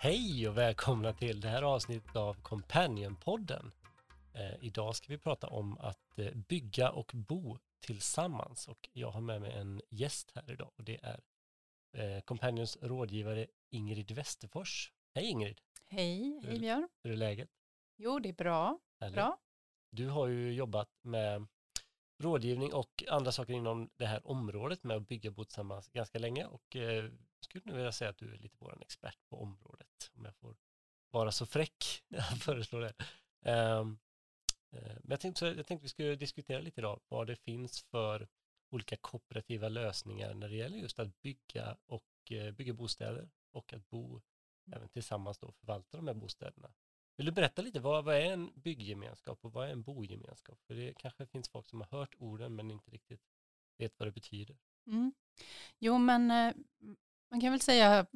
Hej och välkomna till det här avsnittet av Companion-podden. Eh, idag ska vi prata om att eh, bygga och bo tillsammans och jag har med mig en gäst här idag och det är eh, Companions rådgivare Ingrid Westerfors. Hej Ingrid! Hej, hej Björn. Hur är läget? Jo, det är bra. bra. Du har ju jobbat med rådgivning och andra saker inom det här området med att bygga bo tillsammans ganska länge och eh, skulle nu vilja säga att du är lite vår expert på området om jag får vara så fräck när jag föreslår det. Um, men jag tänkte, jag tänkte vi skulle diskutera lite idag vad det finns för olika kooperativa lösningar när det gäller just att bygga och uh, bygga bostäder och att bo även tillsammans då förvalta de här bostäderna. Vill du berätta lite, vad, vad är en bygggemenskap och vad är en bogemenskap? För det kanske finns folk som har hört orden men inte riktigt vet vad det betyder. Mm. Jo, men eh, man kan väl säga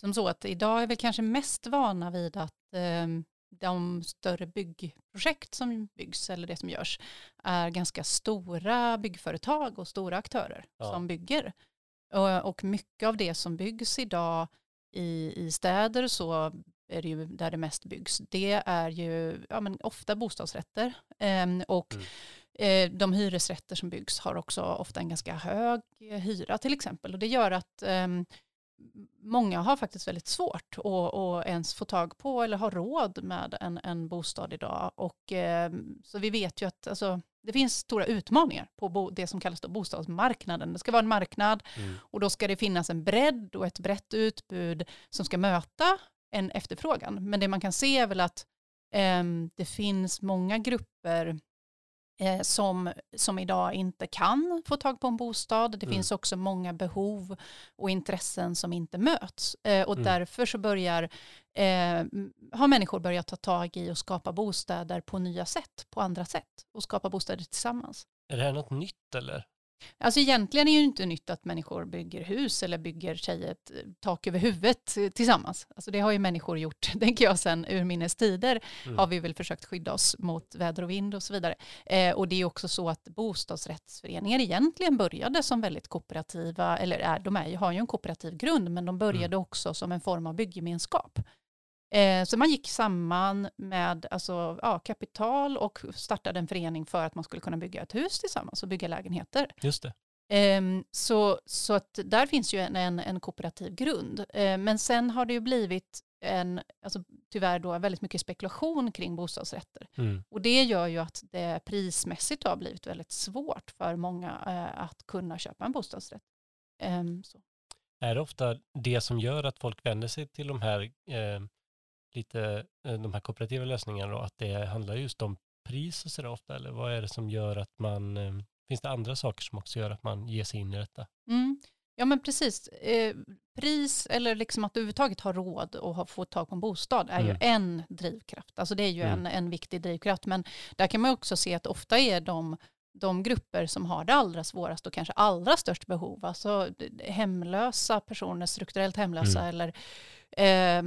som så att idag är vi kanske mest vana vid att eh, de större byggprojekt som byggs eller det som görs är ganska stora byggföretag och stora aktörer ja. som bygger. Och, och mycket av det som byggs idag i, i städer så är det ju där det mest byggs. Det är ju ja, men ofta bostadsrätter eh, och mm. Eh, de hyresrätter som byggs har också ofta en ganska hög hyra till exempel och det gör att eh, många har faktiskt väldigt svårt att, att ens få tag på eller ha råd med en, en bostad idag. Och, eh, så vi vet ju att alltså, det finns stora utmaningar på det som kallas då bostadsmarknaden. Det ska vara en marknad mm. och då ska det finnas en bredd och ett brett utbud som ska möta en efterfrågan. Men det man kan se är väl att eh, det finns många grupper eh, som, som idag inte kan få tag på en bostad. Det mm. finns också många behov och intressen som inte möts. Eh, och mm. därför så börjar, eh, har människor börjat ta tag i och skapa bostäder på nya sätt, på andra sätt och skapa bostäder tillsammans. Är det här något nytt eller? Alltså egentligen är det ju inte nytt att människor bygger hus eller bygger sig ett eh, tak över huvudet tillsammans. Alltså det har ju människor gjort, tänker jag, sen urminnes tider mm. har vi väl försökt skydda oss mot väder och vind och så vidare. Eh, och det är också så att bostadsrättsföreningar egentligen började som väldigt kooperativa, eller är, de är, har ju en kooperativ grund, men de började mm. också som en form av bygggemenskap. Eh, så man gick samman med alltså, ja, kapital och startade en förening för att man skulle kunna bygga ett hus tillsammans och bygga lägenheter. Just det. Eh, så, så att där finns ju en, en, en kooperativ grund. Eh, men sen har det ju blivit en, alltså, tyvärr då väldigt mycket spekulation kring bostadsrätter. Mm. Och det gör ju att det prismässigt har blivit väldigt svårt för många eh, att kunna köpa en bostadsrätt. Ehm, så. Är det ofta det som gör att folk vänder sig till de här eh, lite eh, de här kooperativa lösningarna då, att det handlar just om pris och sådär ofta, eller vad är det som gör att man, eh, finns det andra saker som också gör att man ger sig in i detta? Mm. Ja men precis, eh, pris eller liksom att överhuvudtaget har råd och få tag på en bostad är mm. ju en drivkraft. Alltså det är ju mm. en, en viktig drivkraft. Men där kan man också se att ofta är de, de grupper som har det allra svårast och kanske allra störst behov, alltså hemlösa personer, strukturellt hemlösa mm. eller eh,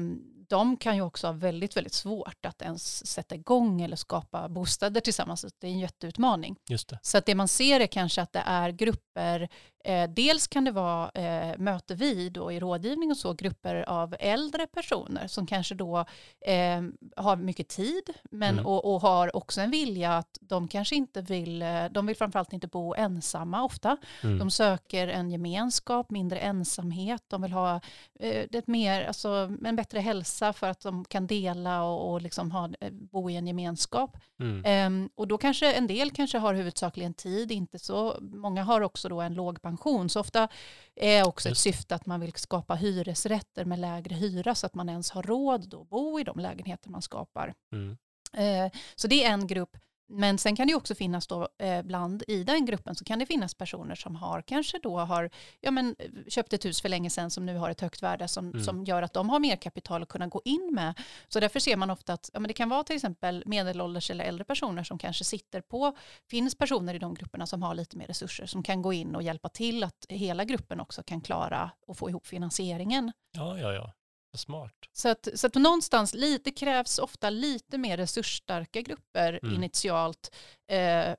de kan ju också ha väldigt, väldigt svårt att ens sätta igång eller skapa bostäder tillsammans. Det är en jätteutmaning. Just det. Så att det man ser är kanske att det är grupper, eh, dels kan det vara eh, möte vi då i rådgivning och så, grupper av äldre personer som kanske då eh, har mycket tid men, mm. och, och, har också en vilja att de kanske inte vill, eh, de vill framförallt inte bo ensamma ofta. Mm. De söker en gemenskap, mindre ensamhet, de vill ha eh, ett mer, alltså, en bättre hälsa för att de kan dela och, och liksom ha, eh, bo i en gemenskap. Mm. Um, och då kanske en del kanske har huvudsakligen tid, inte så många har också då en låg pension. Så ofta är också Just. ett syfte att man vill skapa hyresrätter med lägre hyra så att man ens har råd att bo i de lägenheter man skapar. Mm. Uh, så det är en grupp. Men sen kan det också finnas då eh, bland i den gruppen så kan det finnas personer som har kanske då har ja, men, köpt ett hus för länge sedan som nu har ett högt värde som, mm. som gör att de har mer kapital att kunna gå in med. Så därför ser man ofta att ja, men det kan vara till exempel medelålders eller äldre personer som kanske sitter på, finns personer i de grupperna som har lite mer resurser som kan gå in och hjälpa till att hela gruppen också kan klara och få ihop finansieringen. Ja, ja, ja. Smart. Så att, så att någonstans, det krävs ofta lite mer resursstarka grupper mm. initialt. Eh,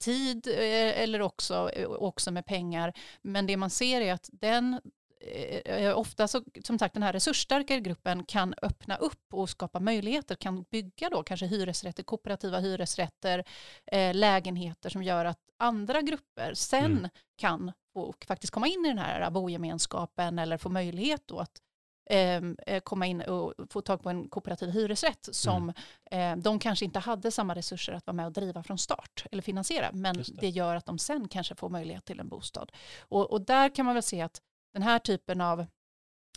tid eh, eller också, eh, också med pengar. Men det man ser är att den eh, ofta så, som sagt den här resursstarkare gruppen kan öppna upp och skapa möjligheter, kan bygga då kanske hyresrätter, kooperativa hyresrätter, eh, lägenheter som gör att andra grupper sen mm. kan få, faktiskt komma in i den här bogemenskapen eller få möjlighet då att eh, komma in och få tag på en kooperativ hyresrätt som mm. eh, de kanske inte hade samma resurser att vara med och driva från start eller finansiera. Men det. det. gör att de sen kanske får möjlighet till en bostad. Och, och där kan man väl se att den här typen av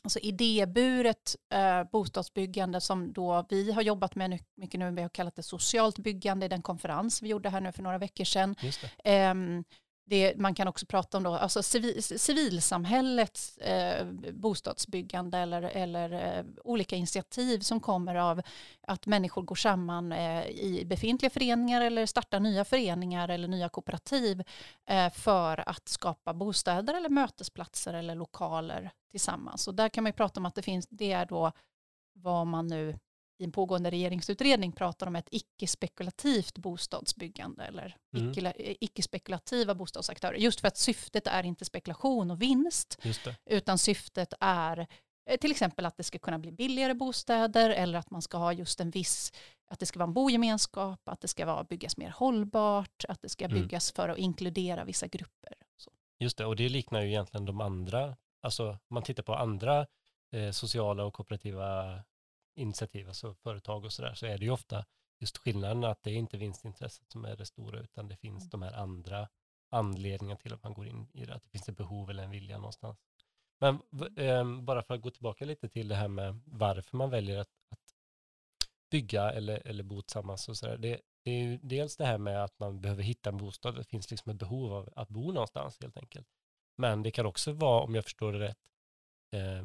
alltså idéburet eh, bostadsbyggande som då vi har jobbat med mycket nu, vi har kallat det socialt byggande i den konferens vi gjorde här nu för några veckor sedan. Det, man kan också prata om då, alltså civil, civilsamhällets eh, bostadsbyggande eller, eller eh, olika initiativ som kommer av att människor går samman eh, i befintliga föreningar eller startar nya föreningar eller nya kooperativ eh, för att skapa bostäder eller mötesplatser eller lokaler tillsammans. Och där kan man ju prata om att det finns, det är då vad man nu i en pågående regeringsutredning pratar om ett icke-spekulativt bostadsbyggande eller mm. icke-spekulativa bostadsaktörer. Just för att syftet är inte spekulation och vinst, utan syftet är eh, till exempel att det ska kunna bli billigare bostäder eller att man ska ha just en viss, att det ska vara en bogemenskap, att det ska vara, byggas mer hållbart, att det ska mm. byggas mm. för att inkludera vissa grupper. Så. Just det, och det liknar ju egentligen de andra, alltså man tittar på andra eh, sociala och kooperativa initiativ, alltså företag och sådär, så är det ju ofta just skillnaden att det är inte vinstintresset som är det stora, utan det finns mm. de här andra anledningarna till att man går in i det, att det finns ett behov eller en vilja någonstans. Men eh, bara för att gå tillbaka lite till det här med varför man väljer att, att bygga eller, eller bo tillsammans och sådär. Det, det är ju dels det här med att man behöver hitta en bostad, det finns liksom ett behov av att bo någonstans helt enkelt. Men det kan också vara, om jag förstår det rätt, eh,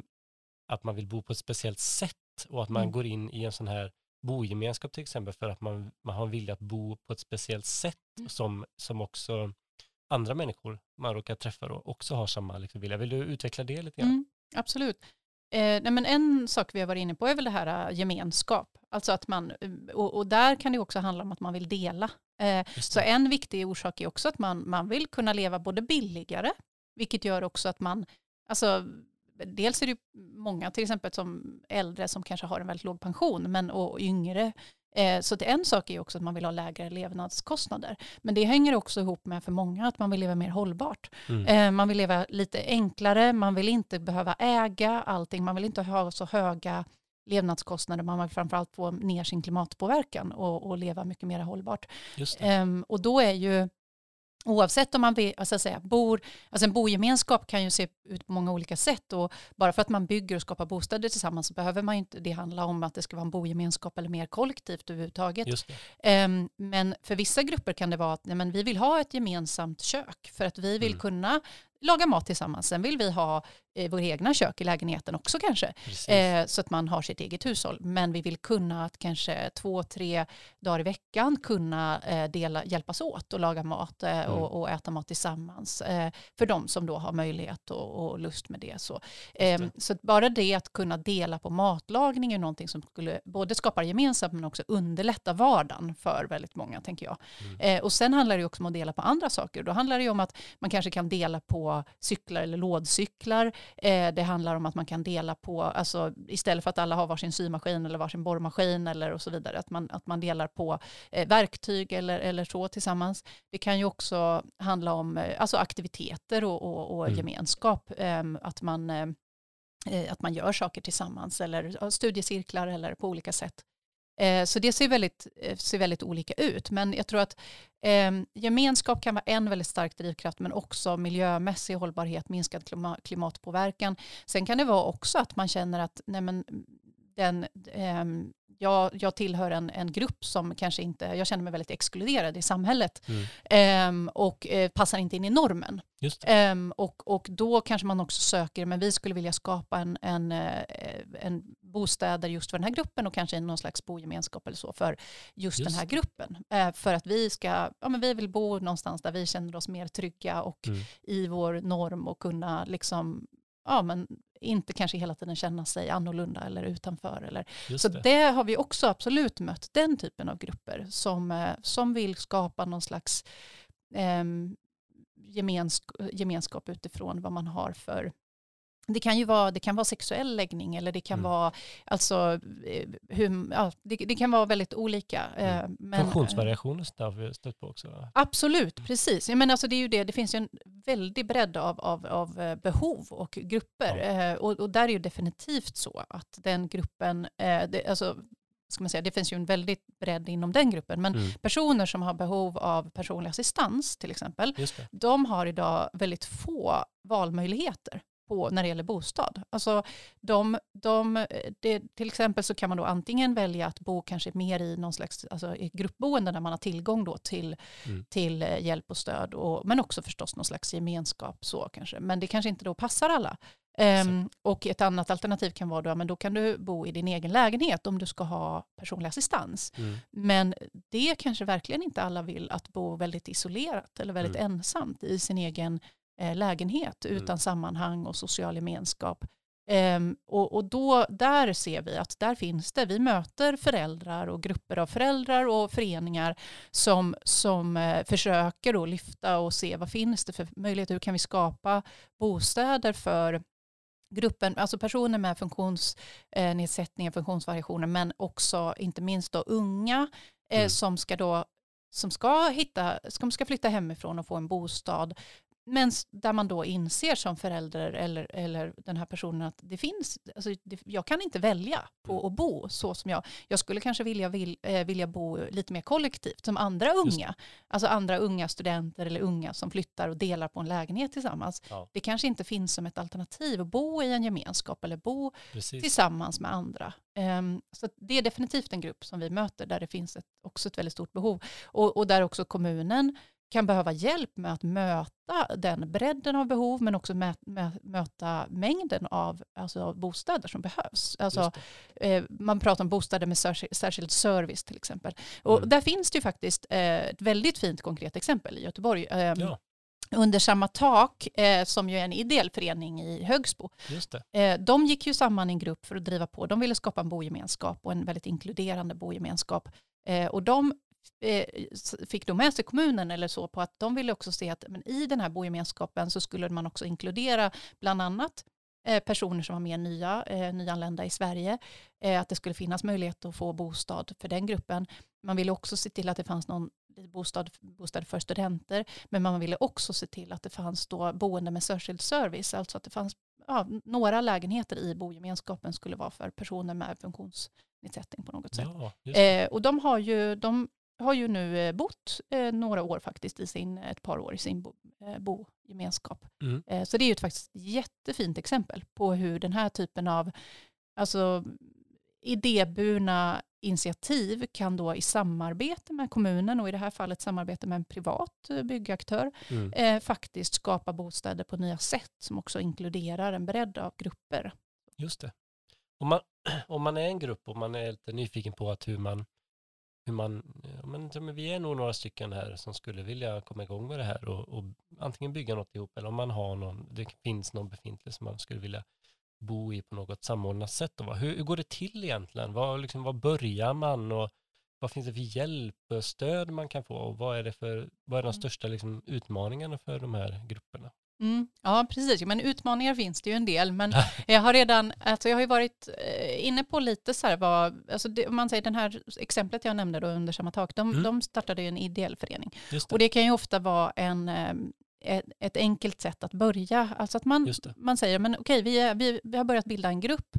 att man vill bo på ett speciellt sätt och att man mm. går in i en sån här bogemenskap till exempel för att man, man har en vilja att bo på ett speciellt sätt mm. som, som också andra människor man råkar träffa då också har samma liksom, vilja. Vill du utveckla det lite grann? Mm, absolut. Eh, nej men en sak vi har varit inne på är väl det här uh, gemenskap. Alltså att man, och, och, där kan det också handla om att man vill dela. Eh, så en viktig orsak är också att man, man vill kunna leva både billigare, vilket gör också att man, alltså dels är det många till exempel som äldre som kanske har en väldigt låg pension men, och yngre. Eh, så det en sak är också att man vill ha lägre levnadskostnader. Men det hänger också ihop med för många att man vill leva mer hållbart. Mm. Eh, man vill leva lite enklare, man vill inte behöva äga allting, man vill inte ha så höga levnadskostnader, man vill framförallt få ner sin klimatpåverkan och, och leva mycket mer hållbart. Um, och då är ju Oavsett om man vill, alltså säga, bor, alltså en bogemenskap kan ju se ut på många olika sätt och bara för att man bygger och skapar bostäder tillsammans så behöver man inte det handla om att det ska vara en bogemenskap eller mer kollektivt överhuvudtaget. Um, men för vissa grupper kan det vara att nej, men vi vill ha ett gemensamt kök för att vi vill mm. kunna laga mat tillsammans. Sen vill vi ha eh, vår egna kök i lägenheten också kanske. Eh, så att man har sitt eget hushåll. Men vi vill kunna att kanske två, tre dagar i veckan kunna eh, dela, hjälpas åt och laga mat eh, mm. och, och, äta mat tillsammans. Eh, för de som då har möjlighet och, och lust med det. Så, ehm, så bara det att kunna dela på matlagning är någonting som skulle både skapa gemensamt men också underlätta vardagen för väldigt många tänker jag. Mm. Eh, och sen handlar det också om att dela på andra saker. Då handlar det om att man kanske kan dela på cyklar eller lådcyklar. Eh, det handlar om att man kan dela på, alltså istället för att alla har varsin symaskin eller varsin borrmaskin eller och så vidare, att man, att man delar på eh, verktyg eller, eller så tillsammans. Det kan ju också handla om eh, alltså aktiviteter och, och, och mm. gemenskap, ehm, att man att man gör saker tillsammans eller studiecirklar eller på olika sätt. Eh, så det ser väldigt, eh, ser väldigt olika ut. Men jag tror att eh, gemenskap kan vara en väldigt stark drivkraft men också miljömässig hållbarhet, minskad klimatpåverkan. Sen kan det vara också att man känner att nej men, den, eh, jag, jag tillhör en, en grupp som kanske inte, jag känner mig väldigt exkluderad i samhället mm. eh, och eh, passar inte in i normen. Eh, och, och då kanske man också söker, men vi skulle vilja skapa en, en, eh, en bostäder just för den här gruppen och kanske någon slags bogemenskap eller så för just, just. den här gruppen. Eh, för att vi ska, ja men vi vill bo någonstans där vi känner oss mer trygga och mm. i vår norm och kunna liksom, ja men inte kanske hela tiden känna sig annorlunda eller utanför. Eller. så det. det. har vi också absolut mött, den typen av grupper som, eh, som vill skapa någon slags eh, gemensk gemenskap utifrån vad man har för det kan ju vara, det kan vara sexuell läggning eller det kan Mm. vara, alltså, eh, hur, ja, det, det kan vara väldigt olika. eh, Mm. Men, Funktionsvariation och sånt där har vi stött på också. Absolut, precis. Jag menar, alltså det, är ju det. det finns ju en väldig bredd av, av, av eh, behov och grupper. Eh, och, och där är ju definitivt så att den gruppen, eh, det, alltså, ska man säga, det finns ju en väldigt bredd inom den gruppen. Men Mm. personer som har behov av personlig assistans till exempel, de har idag väldigt få valmöjligheter på, när det gäller bostad. Alltså de, de, det, till exempel så kan man då antingen välja att bo kanske mer i någon slags alltså i gruppboende där man har tillgång då till, Mm. till eh, hjälp och stöd, och, men också förstås någon slags gemenskap. så kanske. Men det kanske inte då passar alla. Ehm, och ett annat alternativ kan vara då, men då kan du bo i din egen lägenhet om du ska ha personlig assistans. Mm. Men det kanske verkligen inte alla vill, att bo väldigt isolerat eller väldigt Mm. ensamt i sin egen eh, lägenhet Mm. utan sammanhang och social gemenskap. Ehm, och och då, där ser vi att där finns det, vi möter föräldrar och grupper av föräldrar och föreningar som, som eh, försöker då lyfta och se vad finns det för möjligheter, hur kan vi skapa bostäder för gruppen, alltså personer med funktionsnedsättningar, funktionsvariationer, men också inte minst då unga eh, Mm. som ska då som ska, hitta, som ska flytta hemifrån och få en bostad men där man då inser som förälder eller, eller den här personen att det finns, alltså det, jag kan inte välja på Mm. att bo så som jag, jag skulle kanske vilja, vill, eh, vilja bo lite mer kollektivt som andra unga, alltså andra unga studenter eller unga som flyttar och delar på en lägenhet tillsammans. Ja. Det kanske inte finns som ett alternativ att bo i en gemenskap eller bo Precis. tillsammans med andra. Ehm, så det är definitivt en grupp som vi möter där det finns ett, också ett väldigt stort behov. Och, och där också kommunen kan behöva hjälp med att möta den bredden av behov men också mä, mä, möta mängden av alltså, bostäder som behövs. Alltså, eh, man pratar om bostäder med särskild, särskild service till exempel. Och Mm. där finns det ju faktiskt eh, ett väldigt fint konkret exempel i Göteborg. Ehm, Ja. Under samma tak, eh, som ju är en ideell förening i Högsbo, Just det. Eh, De gick ju samman i en grupp för att driva på. De ville skapa en bogemenskap och en väldigt inkluderande bogemenskap. Eh, Och de eh, fick då med sig kommunen eller så på att de ville också se att men i den här bogemenskapen så skulle man också inkludera bland annat eh, personer som var mer nya, eh, nyanlända i Sverige. Eh, Att det skulle finnas möjlighet att få bostad för den gruppen. Man ville också se till att det fanns någon bostad, bostad för studenter. Men man ville också se till att det fanns då boende med särskild service. Alltså att det fanns ja, några lägenheter i bogemenskapen skulle vara för personer med funktionsnedsättning på något sätt. Ja. Eh, och de har ju, de har ju nu eh, bott eh, några år faktiskt i sin, ett par år i sin bo, eh, bogemenskap. Mm. Eh, så det är ju ett faktiskt jättefint exempel på hur den här typen av alltså, idéburna initiativ kan då i samarbete med kommunen och i det här fallet samarbete med en privat eh, byggaktör Mm. eh, faktiskt skapa bostäder på nya sätt som också inkluderar en bredd av grupper. Just det. Om man, om man är en grupp och man är lite nyfiken på att hur man, hur man ja, men, men vi är nog några stycken här som skulle vilja komma igång med det här och, och antingen bygga något ihop eller om man har någon, det finns någon befintlig som man skulle vilja bo i på något samordnat sätt. Va? hur, hur går det till egentligen? Var, liksom, var börjar man och vad finns det för hjälp och stöd man kan få och vad är det för, vad är de Mm. största liksom, utmaningarna för de här grupperna? Mm, ja, precis. Men utmaningar finns det ju en del. Men jag har redan, alltså jag har ju varit eh, inne på lite så här vad, alltså det, om man säger den här exemplet jag nämnde då under samma tak, de, Mm. de startade ju en ideell förening. Det. Och det kan ju ofta vara en, eh, ett, ett enkelt sätt att börja. Alltså att man, man säger, men okej, vi, är- vi, vi har börjat bilda en grupp.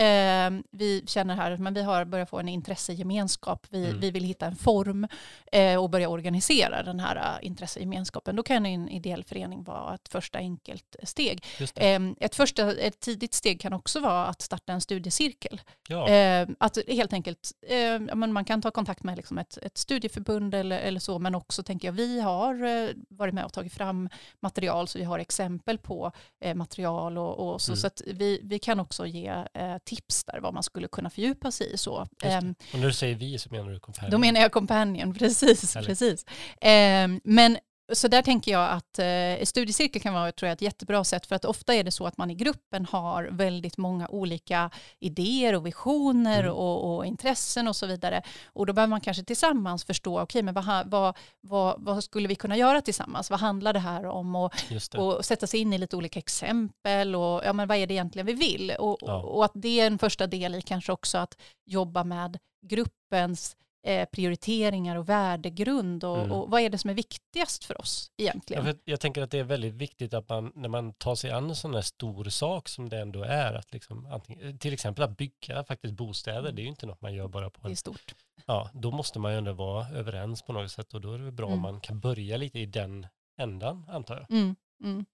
Eh, vi känner här, men vi har börjat få en intressegemenskap. Vi, Mm. vi vill hitta en form eh, och börja organisera den här eh, intressegemenskapen. Då kan en ideell förening vara ett första enkelt steg. Eh, ett första, ett tidigt steg kan också vara att starta en studiecirkel. Ja, Eh, att helt enkelt, eh, ja, men man kan ta kontakt med liksom ett, ett studieförbund eller, eller så, men också tänker jag, vi har eh, varit med och tagit fram material, så vi har exempel på eh, material och, och så, Mm. så att vi, vi kan också ge eh, tips där vad man skulle kunna fördjupa sig i. Så. Ehm, och när du säger vi så menar du Companion? då menar jag companion, precis. Härligt. precis. Ehm, men så där tänker jag att eh, studiecirkel kan vara tror jag, ett jättebra sätt för att ofta är det så att man i gruppen har väldigt många olika idéer och visioner Mm. och, och intressen och så vidare. Och då behöver man kanske tillsammans förstå, okej men vad, vad, vad, vad skulle vi kunna göra tillsammans? Vad handlar det här om? Och, och sätta sig in i lite olika exempel och ja, men vad är det egentligen vi vill? Och, Ja. och att det är en första del i kanske också att jobba med gruppens eh, prioriteringar och värdegrund och, Mm. och vad är det som är viktigast för oss Ja, egentligen? för jag tänker att det är väldigt viktigt att man, när man tar sig an en sån här stor sak som det ändå är, att liksom, antingen, till exempel att bygga faktiskt bostäder, Mm. det är ju inte något man gör bara på Det en, är stort. ja, då måste man ju ändå vara överens på något sätt och då är det bra om Mm. man kan börja lite i den ändan, antar jag. Mm, mm.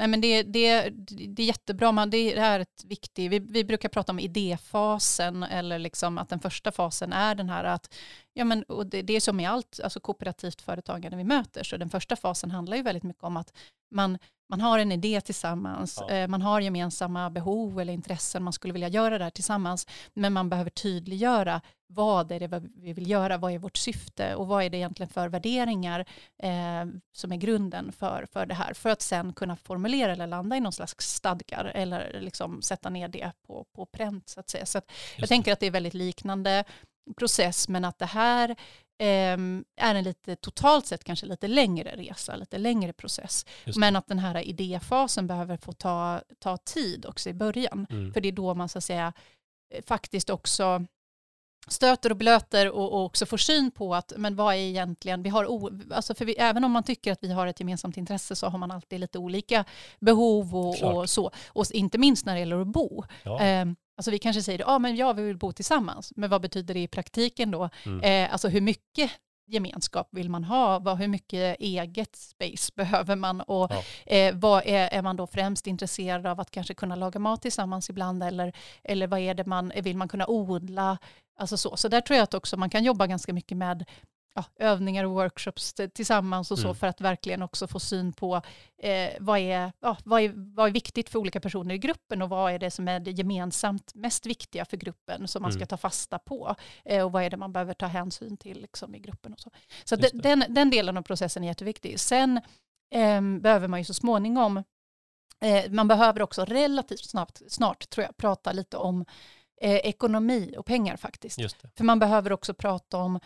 Nej, men det, det, det är jättebra. Man, det är ett viktigt, vi, vi brukar prata om idéfasen eller liksom att den första fasen är den här att, ja men, och det, det är som i allt alltså kooperativt företagande vi möter, så den första fasen handlar ju väldigt mycket om att man, man har en idé tillsammans, Ja. eh, man har gemensamma behov eller intressen, man skulle vilja göra det här tillsammans, men man behöver tydliggöra vad är det vi vill göra, vad är vårt syfte och vad är det egentligen för värderingar eh, som är grunden för, för det här. För att sen kunna formulera eller landa i någon slags stadgar eller liksom sätta ner det på, på pränt så att säga. Så att jag tänker att det är väldigt liknande process men att det här är en lite totalt sett kanske lite längre resa, lite längre process. Men att den här idéfasen behöver få ta, ta tid också i början. Mm. För det är då man så att säga eh, faktiskt också stöter och blöter och, och också får syn på att men vad är egentligen, vi har o, alltså för vi, även om man tycker att vi har ett gemensamt intresse så har man alltid lite olika behov och, och så. Och inte minst när det gäller att bo. Ja. Eh, alltså vi kanske säger ja men ja vi vill bo tillsammans, men vad betyder det i praktiken då? Mm. Eh, alltså hur mycket gemenskap vill man ha? Vad, hur mycket eget space behöver man? Och Ja. eh, vad är, är man då främst intresserad av att kanske kunna laga mat tillsammans ibland? Eller, eller vad är det man, vill man kunna odla? Alltså så. så där tror jag att också man kan jobba ganska mycket med ja, övningar och workshops tillsammans och så Mm. för att verkligen också få syn på eh, vad, är, ja, vad, är, vad är viktigt för olika personer i gruppen och vad är det som är det gemensamt mest viktiga för gruppen som man ska Mm. ta fasta på eh, och vad är det man behöver ta hänsyn till liksom, i gruppen och så. Så de, den, den delen av processen är jätteviktig. Sen ehm, behöver man ju så småningom, eh, man behöver också relativt snabbt, snart tror jag, prata lite om eh, ekonomi och pengar faktiskt. För man behöver också prata om,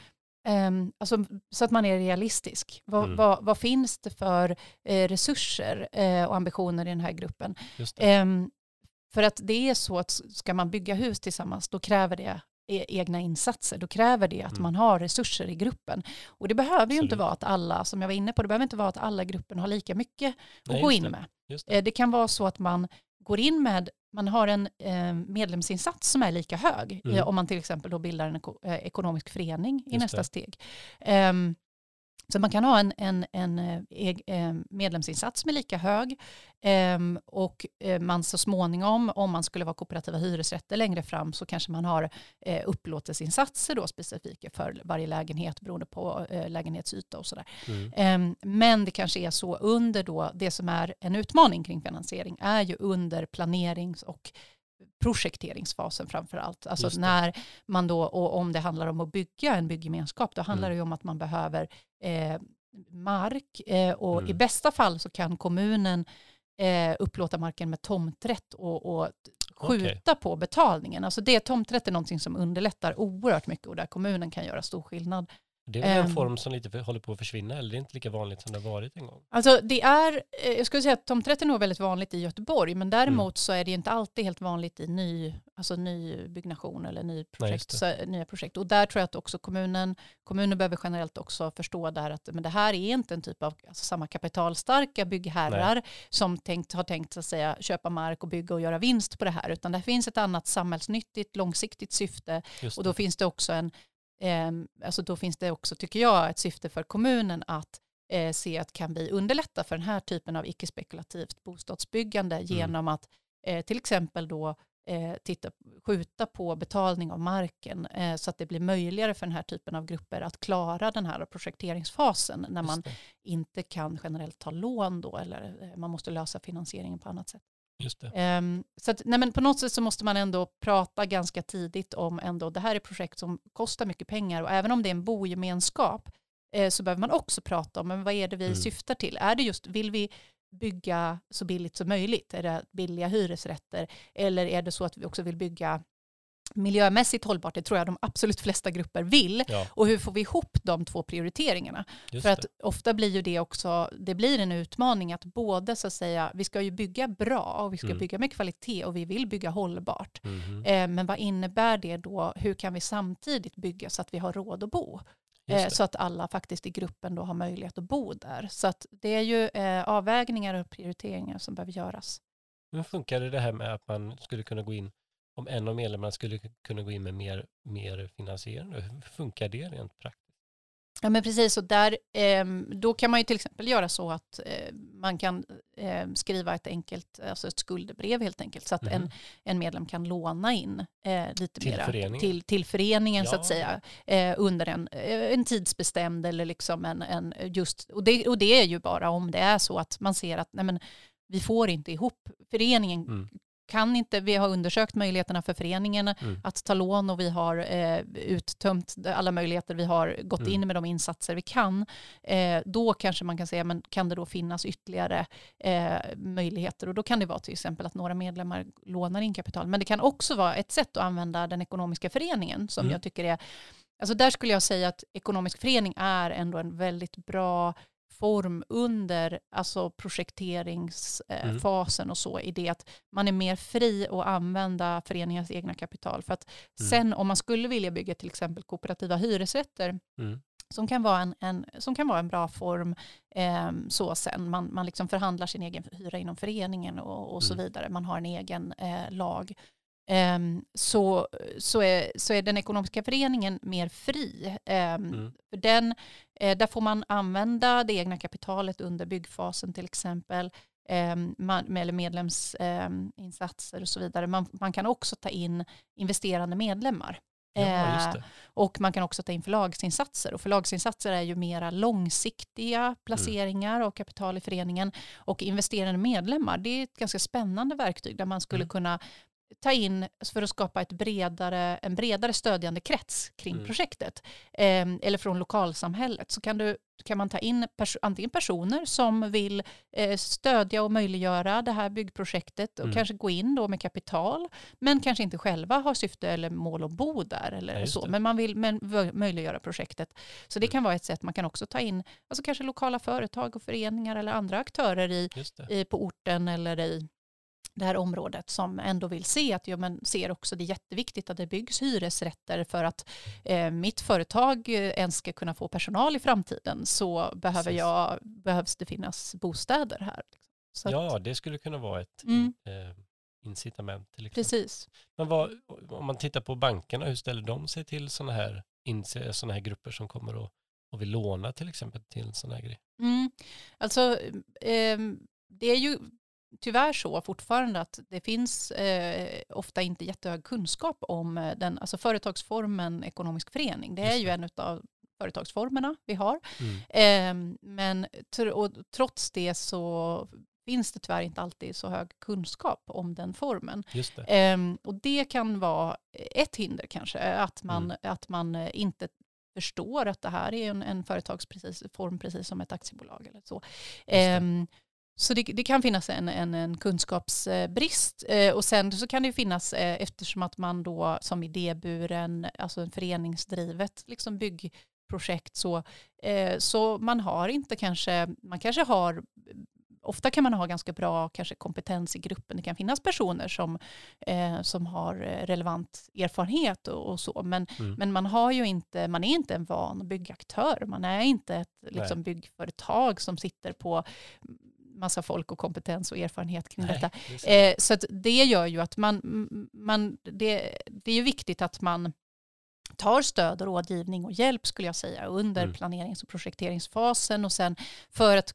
ehm, alltså, så att man är realistisk. Vad, Mm. vad, vad finns det för eh, resurser eh, och ambitioner i den här gruppen? Ehm, för att det är så att ska man bygga hus tillsammans, då kräver det e- egna insatser. Då kräver det att Mm. man har resurser i gruppen. Och det behöver ju inte Absolut. vara att alla, som jag var inne på, det behöver inte vara att alla gruppen har lika mycket Nej, att gå in det. med. Det. Eh, Det kan vara så att man går in med, man har en eh, medlemsinsats som är lika hög Mm. eh, om man till exempel då bildar en eh, ekonomisk förening i Just nästa det. steg. Så man kan ha en, en, en eh, eh, medlemsinsats är lika hög ehm, och eh, man så småningom, om man skulle vara kooperativa hyresrätter längre fram, så kanske man har upplåtelseinsatser då specifika för varje lägenhet beroende på lägenhetsyta och sådär. Mm. Ehm, Men det kanske är så under då, det som är en utmaning kring finansiering är ju under planerings och projekteringsfasen framför allt. Alltså när man då, och om det handlar om att bygga en bygggemenskap, då handlar Mm. det om att man behöver eh, mark eh, och i Mm. bästa fall så kan kommunen eh, upplåta marken med tomträtt och, och skjuta på betalningen. Alltså det, tomträtt är någonting som underlättar oerhört mycket och där kommunen kan göra stor skillnad. Det är väl en Ehm. form som lite för- håller på att försvinna, eller det är inte lika vanligt som det har varit en gång. Alltså det är, eh, jag skulle säga att tomträtt är nog väldigt vanligt i Göteborg, men däremot Mm. så är det inte alltid helt vanligt i ny, alltså ny byggnation eller ny projekt, just så, nya projekt. Och där tror jag att också kommunen, kommunen behöver generellt också förstå där att men det här är inte en typ av alltså samma kapitalstarka byggherrar som tänkt, har tänkt att säga, köpa mark och bygga och göra vinst på det här, utan det finns ett annat samhällsnyttigt, långsiktigt syfte och då finns det också en, eh, alltså då finns det också, tycker jag, ett syfte för kommunen att eh, se att kan vi underlätta för den här typen av icke-spekulativt bostadsbyggande Mm. genom att eh, till exempel då eh, titta, skjuta på betalning av marken eh, så att det blir möjligare för den här typen av grupper att klara den här projekteringsfasen när man inte kan generellt ta lån då eller eh, man måste lösa finansieringen på annat sätt. Just det. Ehm, så att, nej men på något sätt så måste man ändå prata ganska tidigt om ändå det här är projekt som kostar mycket pengar och även om det är en bogemenskap eh, så behöver man också prata om men vad är det vi Mm. syftar till. Är det just, vill vi bygga så billigt som möjligt? Är det billiga hyresrätter? Eller är det så att vi också vill bygga miljömässigt hållbart? Det tror jag de absolut flesta grupper vill. Ja, Och hur får vi ihop de två prioriteringarna? just För att det. ofta blir ju det också, det blir en utmaning att både så att säga, vi ska ju bygga bra och vi ska Mm. bygga med kvalitet och vi vill bygga hållbart. Mhm. Eh, men vad innebär det då? Hur kan vi samtidigt bygga så att vi har råd att bo? Eh, så att alla faktiskt i gruppen då har möjlighet att bo där. Så att det är ju eh, avvägningar och prioriteringar som behöver göras. Hur funkar det här med att man skulle kunna gå in, om en av medlemmarna skulle kunna gå in med mer, mer finansiering? Hur funkar det rent praktiskt? Ja men precis, och där, ehm, då kan man ju till exempel göra så att eh, man kan eh, skriva ett enkelt, alltså ett skuldebrev helt enkelt, så att en, Mhm. en medlem kan låna in eh, lite Till mera föreningen? till, till föreningen så Ja. att säga, eh, under en, en tidsbestämd eller liksom en, en just, och det, och det är ju bara om det är så att man ser att nej men, vi får inte ihop, föreningen Mm. Kan inte, vi har undersökt möjligheterna för föreningen Mm. att ta lån och vi har eh, uttömt alla möjligheter, vi har gått Mm. in med de insatser vi kan, eh, då kanske man kan säga, men kan det då finnas ytterligare eh, möjligheter? Och då kan det vara till exempel att några medlemmar lånar in kapital. Men det kan också vara ett sätt att använda den ekonomiska föreningen som Mm. jag tycker är, alltså där skulle jag säga att ekonomisk förening är ändå en väldigt bra form under alltså projekteringsfasen Mm. eh, fasen och så i det att man är mer fri att använda föreningens egna kapital. För att Mm. sen om man skulle vilja bygga till exempel kooperativa hyresrätter Mm. som kan vara en, en, som kan vara en bra form eh, så sen. Man, man liksom förhandlar sin egen hyra inom föreningen och, och så Mm. vidare. Man har en egen eh, lag. Ehm, så, så, är, så är den ekonomiska föreningen mer fri. Ehm, Mm. den, eh, där får man använda det egna kapitalet under byggfasen till exempel. ehm, eller medlemsinsatser och så vidare. Man, man kan också ta in investerande medlemmar. Ja, Eh, och man kan också ta in förlagsinsatser. Och förlagsinsatser är ju mera långsiktiga placeringar av kapital i föreningen. Och investerande medlemmar, det är ett ganska spännande verktyg där man skulle Mm. kunna ta in för att skapa ett bredare, en bredare stödjande krets kring Mm. projektet. Eh, eller från lokalsamhället så kan, du, kan man ta in pers- antingen personer som vill eh, stödja och möjliggöra det här byggprojektet och Mm. kanske gå in då med kapital men kanske inte själva har syfte eller mål att bo där Ja, eller just så. Men man vill men, möjliggöra projektet. Så det Mm. kan vara ett sätt. Man kan också ta in alltså kanske lokala företag och föreningar eller andra aktörer i, i, på orten eller i det här området som ändå vill se att ja, men ser också det är jätteviktigt att det byggs hyresrätter för att eh, mitt företag eh, ens ska kunna få personal i framtiden så behöver jag, behövs det finnas bostäder här. Så att, Ja, det skulle kunna vara ett Mm. eh, incitament till exempel. precis. Men vad, om man tittar på bankerna, hur ställer de sig till sådana här, såna här grupper som kommer och, och vill låna till exempel till sådana här grejer? Mm. Alltså, ehm, det är ju tyvärr så fortfarande att det finns eh, ofta inte jättehög kunskap om eh, den, alltså företagsformen ekonomisk förening. Det är ju en av företagsformerna vi har. Mm. Ehm, men och trots det så finns det tyvärr inte alltid så hög kunskap om den formen. Just det. Ehm, och det kan vara ett hinder kanske, att man, Mm. att man eh, inte förstår att det här är en, en företagsform precis som ett aktiebolag eller så. Så det, det kan finnas en, en, en kunskapsbrist eh, och sen så kan det ju finnas eh, eftersom att man då som idéburen, alltså en föreningsdrivet liksom byggprojekt så, eh, så man har inte kanske, man kanske har Ofta kan man ha ganska bra kanske kompetens i gruppen. Det kan finnas personer som, eh, som har eh, relevant erfarenhet och, och så. Men, Mm. men man, har ju inte, man är inte en van byggaktör. Man är inte ett liksom, byggföretag som sitter på massa folk och kompetens och erfarenhet kring Nej, detta. det. Eh, så att det gör ju att man, man det, det är ju viktigt att man tar stöd och rådgivning och hjälp skulle jag säga under Mm. planerings och projekteringsfasen och sen för att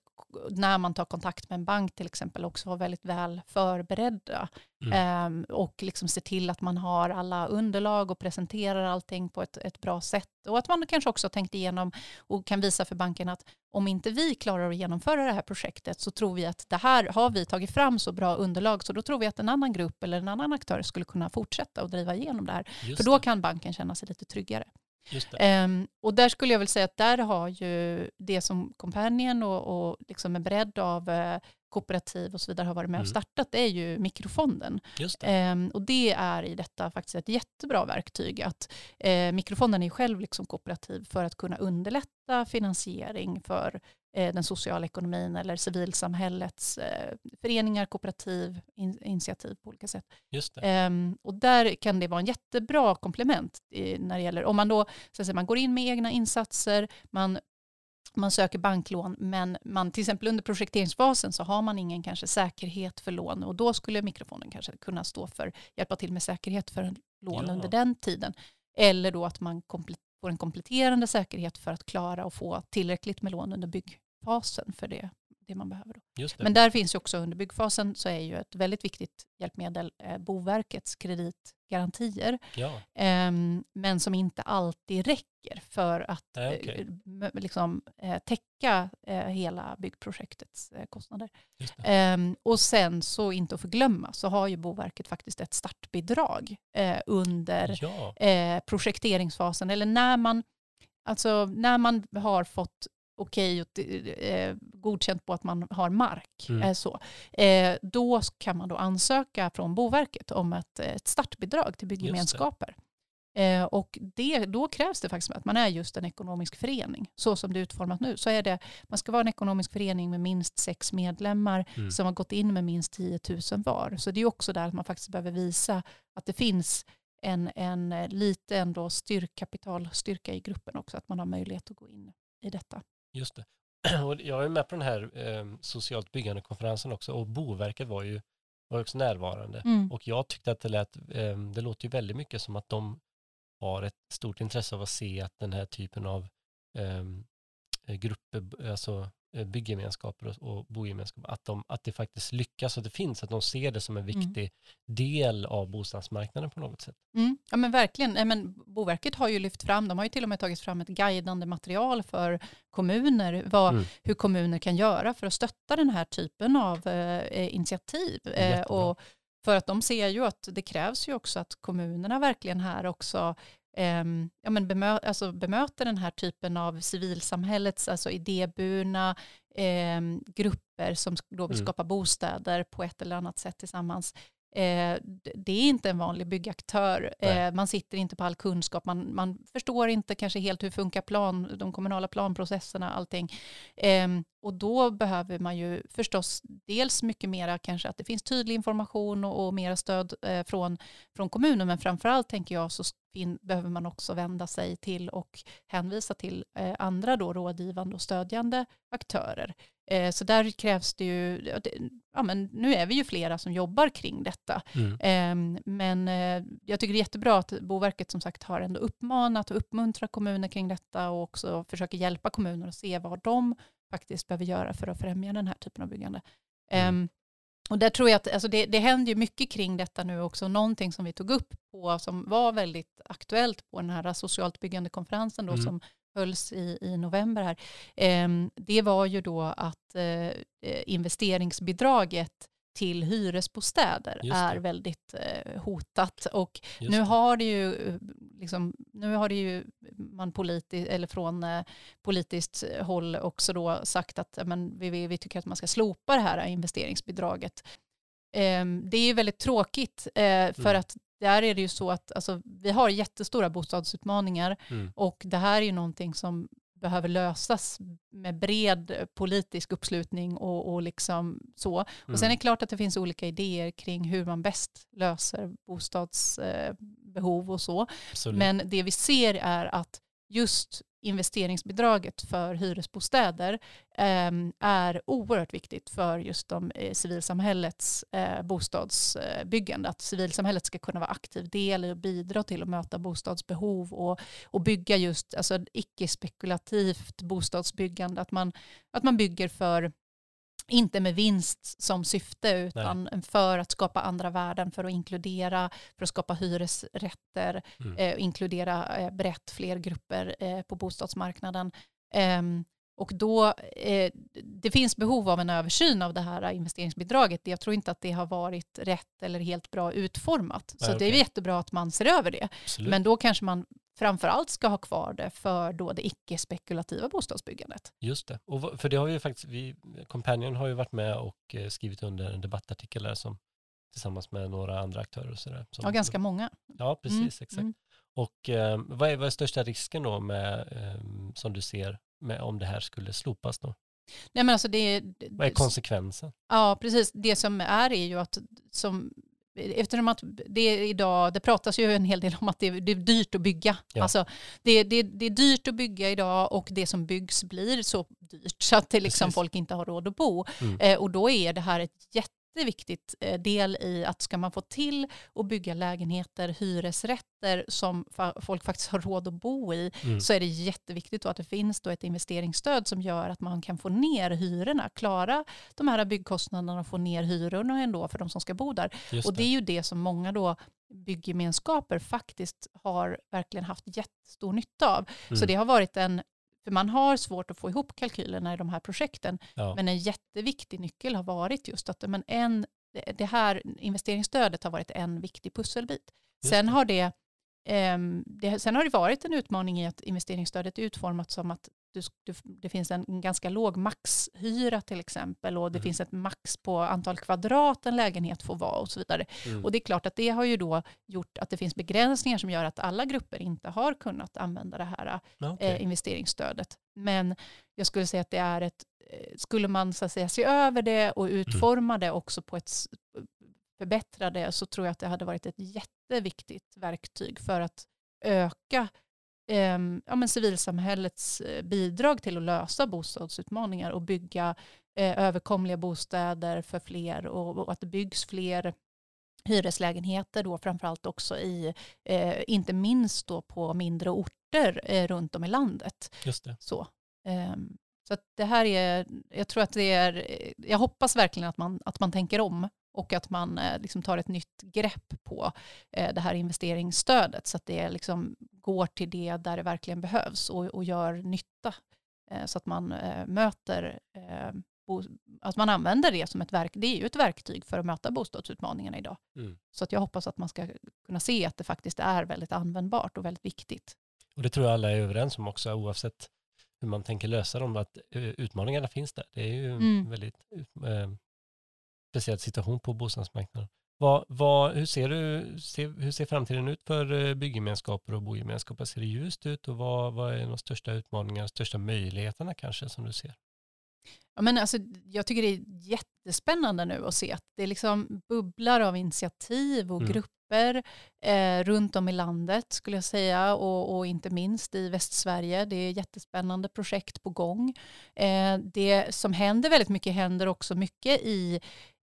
när man tar kontakt med en bank till exempel också vara väldigt väl förberedda Mm. Ehm, och liksom se till att man har alla underlag och presenterar allting på ett, ett bra sätt och att man kanske också tänkt igenom och kan visa för banken att om inte vi klarar att genomföra det här projektet så tror vi att det här har vi tagit fram så bra underlag så då tror vi att en annan grupp eller en annan aktör skulle kunna fortsätta och driva igenom det här. Just För då det. kan banken känna sig lite tryggare. Ehm, och där skulle jag väl säga att där har ju det som Companion och, och liksom en bredd av eh, kooperativ och så vidare har varit med och Mm. startat, det är ju mikrofonden. Det. Ehm, och det är i detta faktiskt ett jättebra verktyg. Att, eh, mikrofonden är själv liksom kooperativ för att kunna underlätta finansiering för den sociala ekonomin eller civilsamhällets eh, föreningar, kooperativ, in, initiativ på olika sätt. Just det. Ehm, och där kan det vara en jättebra komplement när det gäller, om man då så att säga, man går in med egna insatser, man, man söker banklån, men man till exempel under projekteringsfasen så har man ingen kanske säkerhet för lån och då skulle mikrofonen kanske kunna stå för, hjälpa till med säkerhet för lån Ja. under den tiden. Eller då att man får en kompletterande säkerhet för att klara och få tillräckligt med lån under byggfasen för det, det man behöver. Då. Men där finns ju också under byggfasen så är ju ett väldigt viktigt hjälpmedel eh, Boverkets kreditgarantier. Ja, Ehm, men som inte alltid räcker för att eh, m- liksom, eh, täcka eh, hela byggprojektets eh, kostnader. Ehm, och sen så inte att förglömma så har ju Boverket faktiskt ett startbidrag eh, under Ja, eh, projekteringsfasen eller när man, alltså när man har fått okej och eh, godkänt på att man har mark, Mm. eh, så, eh, då kan man då ansöka från Boverket om ett, ett startbidrag till byggemenskaper. Eh, och det, då krävs det faktiskt att man är just en ekonomisk förening. Så som det är utformat nu. Så är det, man ska vara en ekonomisk förening med minst sex medlemmar Mm. som har gått in med minst 10 000 var. Så det är också där att man faktiskt behöver visa att det finns en, en eh, lite ändå styrk, kapitalstyrka i gruppen också. Att man har möjlighet att gå in i detta. Just det. Och jag är med på den här eh, socialt byggande-konferensen också och Boverket var ju var också närvarande. Mm. Och jag tyckte att det lät, eh, det låter ju väldigt mycket som att de har ett stort intresse av att se att den här typen av eh, grupper, alltså eh, byggemenskaper och, bogemenskaper, att, de, att det faktiskt lyckas, att det finns, att de ser det som en Mm. viktig del av bostadsmarknaden på något sätt. Mm. Ja men verkligen. Men Boverket har ju lyft fram, de har ju till och med tagit fram ett guidande material för kommuner, vad, Mm. hur kommuner kan göra för att stötta den här typen av eh, initiativ. Eh, och för att de ser ju att det krävs ju också att kommunerna verkligen här också ehm, ja, men bemö, alltså bemöter den här typen av civilsamhällets, alltså idéburna ehm, grupper som då vill Mm. skapa bostäder på ett eller annat sätt tillsammans. Eh, det är inte en vanlig byggaktör. Nej. Eh, man sitter inte på all kunskap. Man, man förstår inte kanske helt hur funkar plan, de kommunala planprocesserna, allting. Ehm, och då behöver man ju förstås dels mycket mera kanske att det finns tydlig information och, och mera stöd eh, från, från kommunen. Men framförallt tänker jag så behöver man också vända sig till och hänvisa till andra då rådgivande och stödjande aktörer. Eh, så där krävs det ju, det, ja, men nu är vi ju flera som jobbar kring detta. Mm. Eh, men jag tycker det är jättebra att Boverket som sagt har ändå uppmanat och uppmuntrat kommuner kring detta och också försöker hjälpa kommuner att se vad de faktiskt behöver göra för att främja den här typen av byggande. Mm. Eh, och där tror jag att alltså det, det händer ju mycket kring detta nu också. Någonting som vi tog upp på som var väldigt aktuellt på den här socialt byggande konferensen då Mm. som hölls i, i november här. Eh, det var ju då att eh, investeringsbidraget till hyresbostäder är väldigt eh, hotat. Och nu har det ju, eh, liksom, nu har det ju man politi eller från eh, politiskt håll också då sagt att men, vi, vi, tycker att man ska slopa det här investeringsbidraget. Eh, det är ju väldigt tråkigt eh, för Mm. att där är det ju så att alltså, vi har jättestora bostadsutmaningar Mm. och det här är ju någonting som behöver lösas med bred politisk uppslutning och, och liksom så. Och sen är det klart att det finns olika idéer kring hur man bäst löser bostadsbehov och så. Absolut. Men det vi ser är att just investeringsbidraget för hyresbostäder ehm, är oerhört viktigt för just de, eh, civilsamhällets eh, bostadsbyggande. Att civilsamhället ska kunna vara aktiv del i och bidra till att möta bostadsbehov och, och bygga just alltså, icke-spekulativt bostadsbyggande. Att man, att man bygger för inte med vinst som syfte utan för att skapa andra värden, för att inkludera, för att skapa hyresrätter, Mm. eh, inkludera eh, brett fler grupper eh, på bostadsmarknaden. Ehm, och då, eh, det finns behov av en översyn av det här investeringsbidraget. Jag tror inte att det har varit rätt eller helt bra utformat. Så Nej, det är jättebra att man ser över det. Absolut. Men då kanske man framförallt ska ha kvar det för då det icke-spekulativa bostadsbyggandet. Just det, och för det har ju faktiskt, vi, Companion har ju varit med och eh, skrivit under en debattartikel där som tillsammans med några andra aktörer. Och så där, som, ja, ganska många. Ja, precis, mm. exakt. Mm. Och eh, vad, är, vad är största risken då med, eh, som du ser med om det här skulle slopas då? Nej, men alltså det, vad är konsekvensen? Ja, precis. Det som är är ju att som eftersom att det idag, det pratas ju en hel del om att det är, det är dyrt att bygga. Ja. Alltså, det, det, det är dyrt att bygga idag och det som byggs blir så dyrt så att det liksom folk inte har råd att bo. Mm. Eh, och då är det här ett jätte jätteviktigt eh, del i att ska man få till att bygga lägenheter, hyresrätter som folk faktiskt har råd att bo i mm. så är det jätteviktigt att det finns då ett investeringsstöd som gör att man kan få ner hyrorna, klara de här byggkostnaderna och få ner hyrorna ändå för de som ska bo där. Just och det. det är ju det som många då bygggemenskaper faktiskt har verkligen haft jättestor nytta av. Mm. Så det har varit en för man har svårt att få ihop kalkylerna i de här projekten. Ja. Men en jätteviktig nyckel har varit just att men en, det här investeringsstödet har varit en viktig pusselbit. Sen har det, eh, det, sen har det varit en utmaning i att investeringsstödet är utformat som att du, du, det finns en ganska låg maxhyra till exempel och det mm. finns ett max på antal kvadrat en lägenhet får vara och så vidare. Mm. Och det är klart att det har ju då gjort att det finns begränsningar som gör att alla grupper inte har kunnat använda det här okay. eh, investeringsstödet. Men jag skulle säga att det är ett, eh, skulle man så att säga se över det och mm. utforma mm. det också på ett förbättra det så tror jag att det hade varit ett jätteviktigt verktyg för att öka eh, ja, men civilsamhällets eh, bidrag till att lösa bostadsutmaningar och bygga eh, överkomliga bostäder för fler och, och, att det byggs fler hyreslägenheter då framförallt också i, eh, inte minst då på mindre orter eh, runt om i landet. Just det. Så. Ehm, så det här är, jag tror att det är, jag hoppas verkligen att man, att man tänker om och att man eh, liksom tar ett nytt grepp på eh, det här investeringsstödet så att det liksom går till det där det verkligen behövs och, och gör nytta. Eh, så att man möter, att man använder det som ett verk, det är ju ett verktyg för att möta bostadsutmaningarna idag. Mm. Så att jag hoppas att man ska kunna se att det faktiskt är väldigt användbart och väldigt viktigt. Och det tror jag alla är överens om också oavsett hur man tänker lösa dem, att utmaningarna finns där. Det är ju mm. väldigt speciell situation på bostadsmarknaden. Vad, vad, hur, ser du, ser, hur ser framtiden ut för eh, byggemenskaper och bogemenskaper? Ser det ljust ut och vad, vad är de största utmaningarna, största möjligheterna kanske som du ser? Ja, men alltså, jag tycker det är jättespännande nu att se att det liksom bubblar av initiativ och mm. grupper eh, runt om i landet skulle jag säga och, och, inte minst i Västsverige. Det är jättespännande projekt på gång. Eh, det som händer väldigt mycket händer också mycket i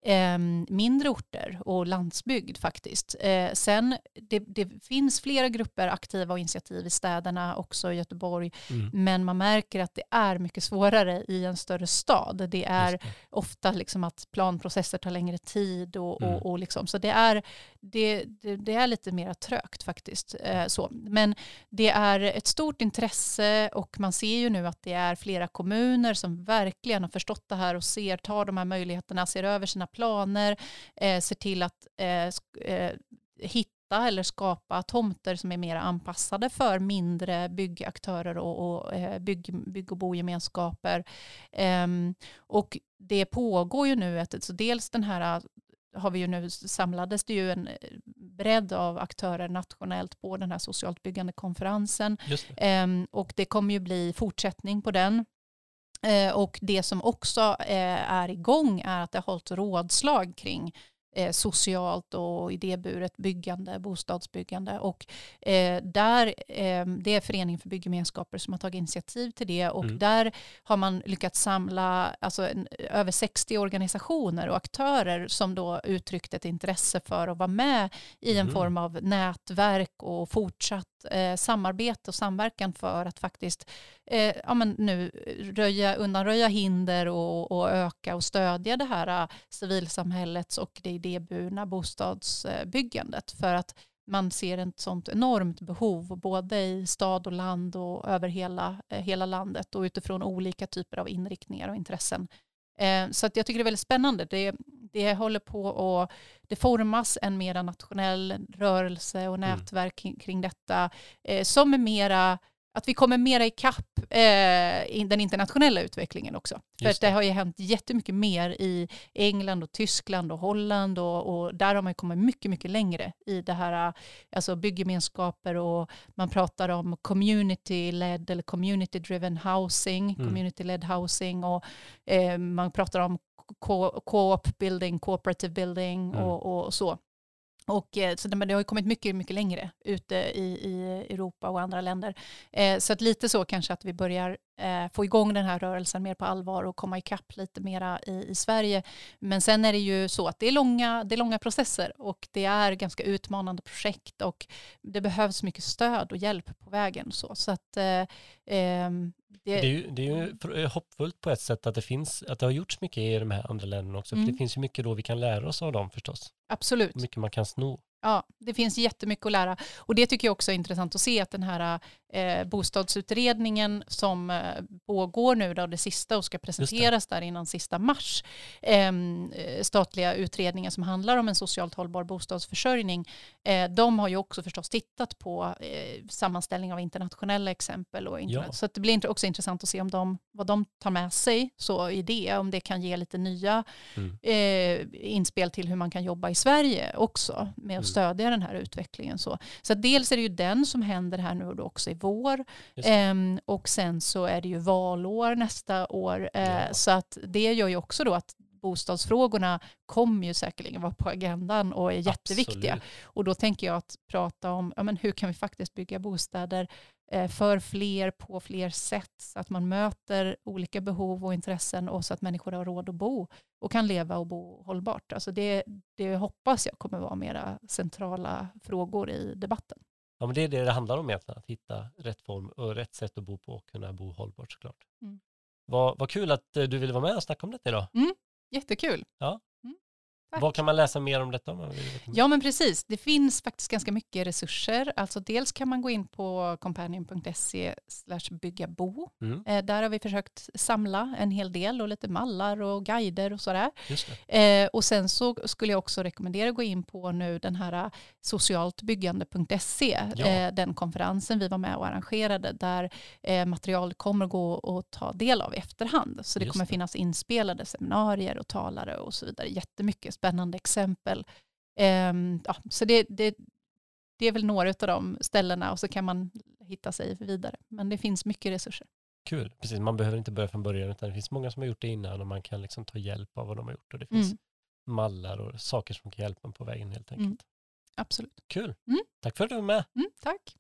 eh, mindre orter och landsbygd faktiskt. Eh, sen det, det, finns flera grupper aktiva och initiativ i städerna, också i Göteborg, mm. men man märker att det är mycket svårare i en större stad. Det är det. ofta liksom att planprocesser tar längre tid och, mm. och, och liksom, så det är, det, det, det, är lite mer trögt faktiskt. Eh, så. Men det är ett stort intresse och man ser ju nu att det är flera kommuner som verkligen har förstått det här och ser, tar de här möjligheterna, ser över sina planer, eh, ser till att eh, eh, hitta eller skapa tomter som är mer anpassade för mindre byggaktörer och, och eh, bygg, bygg och bogemenskaper. Um, och det pågår ju nu, ett, så dels den här har vi ju nu samlades det ju en bredd av aktörer nationellt på den här socialt byggande konferensen. Det. Um, och det kommer ju bli fortsättning på den. Eh, och det som också eh, är igång är att det har hållits rådslag kring eh, socialt och idéburet byggande, bostadsbyggande. Och eh, där, eh, det är Föreningen för byggemenskaper som har tagit initiativ till det och mm. där har man lyckats samla alltså, en, över 60 organisationer och aktörer som då uttryckt ett intresse för att vara med i en mm. form av nätverk och fortsatt eh, samarbete och samverkan för att faktiskt eh, ja, men nu röja, undanröja hinder och, och öka och stödja det här eh, civilsamhällets och det idéburna bostadsbyggandet. För att man ser ett sånt enormt behov både i stad och land och över hela, eh, hela landet och utifrån olika typer av inriktningar och intressen. Eh, så att jag tycker det är väldigt spännande. Det, det håller på att det formas en mera nationell rörelse och Mm. nätverk kring, kring detta eh, som är mera att vi kommer mera ikapp eh, i den internationella utvecklingen också. För det det. har ju hänt jättemycket mer i England och Tyskland och Holland och, och där har man ju kommit mycket, mycket längre i det här, alltså byggemenskaper och man pratar om community-led eller community-driven housing, Mm. community-led housing och eh, man pratar om co- co-op building, cooperative building Mm. och, och så. Och, eh, så det, men det har ju kommit mycket, mycket längre ute i, i Europa och andra länder. Eh, så att lite så kanske att vi börjar eh, få igång den här rörelsen mer på allvar och komma ikapp lite mera i, i Sverige. Men sen är det ju så att det är, långa, det är långa processer och det är ganska utmanande projekt och det behövs mycket stöd och hjälp på vägen. Så, så att eh, ehm, det, Det är ju, det är ju eh, hoppfullt på ett sätt att det finns, att det har gjorts mycket i de här andra länderna också, för Mm. det finns ju mycket då vi kan lära oss av dem förstås absolut. Hur Mycket man kan sno. Ja, det finns jättemycket att lära. Och det tycker jag också är intressant att se att den här eh, bostadsutredningen som eh, pågår nu, då, det sista och ska presenteras där innan sista mars, ehm, eh, statliga utredningen som handlar om en socialt hållbar bostadsförsörjning, eh, de har ju också förstås tittat på eh, sammanställning av internationella exempel. Och interna- Ja. Så det blir också intressant att se om de, vad de tar med sig så i det, om det kan ge lite nya Mm. eh, inspel till hur man kan jobba i Sverige också med Mm. Stödja den här utvecklingen. Så, så dels är det ju den som händer här nu och då också i vår. Ehm, och sen så är det ju valår nästa år eh, Ja. så att det gör ju också då att bostadsfrågorna kommer ju säkerligen vara på agendan och är jätteviktiga. Absolut. Och då tänker jag att prata om ja, men hur kan vi faktiskt bygga bostäder för fler på fler sätt så att man möter olika behov och intressen och så att människor har råd att bo och kan leva och bo hållbart. Alltså det, det hoppas jag kommer vara mera centrala frågor i debatten. Ja, men det är det det handlar om egentligen, att hitta rätt form och rätt sätt att bo på och kunna bo hållbart såklart. Mm. Vad, vad kul att eh, du ville vara med och snacka om detta idag. Jättekul. Tack. Vad kan man läsa mer om detta? Om? Ja men precis, det finns faktiskt ganska mycket resurser. Alltså dels kan man gå in på companion.se bygga bo. Mm, Eh, där har vi försökt samla en hel del och lite mallar och guider och sådär. Eh, och sen så skulle jag också rekommendera att gå in på nu den här socialtbyggande.se, Ja. eh, den konferensen vi var med och arrangerade där eh, material kommer gå att ta del av i efterhand. Så det Just kommer det. finnas inspelade seminarier och talare och så vidare. Jättemycket spännande exempel. Ehm, ja, så det, det, det är väl några av de ställena och så kan man hitta sig vidare. Men det finns mycket resurser. Kul, precis. Man behöver inte börja från början utan det finns många som har gjort det innan och man kan liksom ta hjälp av vad de har gjort och det finns Mm. mallar och saker som kan hjälpa en på vägen helt enkelt. Mm. Absolut. Kul. Mm. Tack för att du var med. Mm, tack.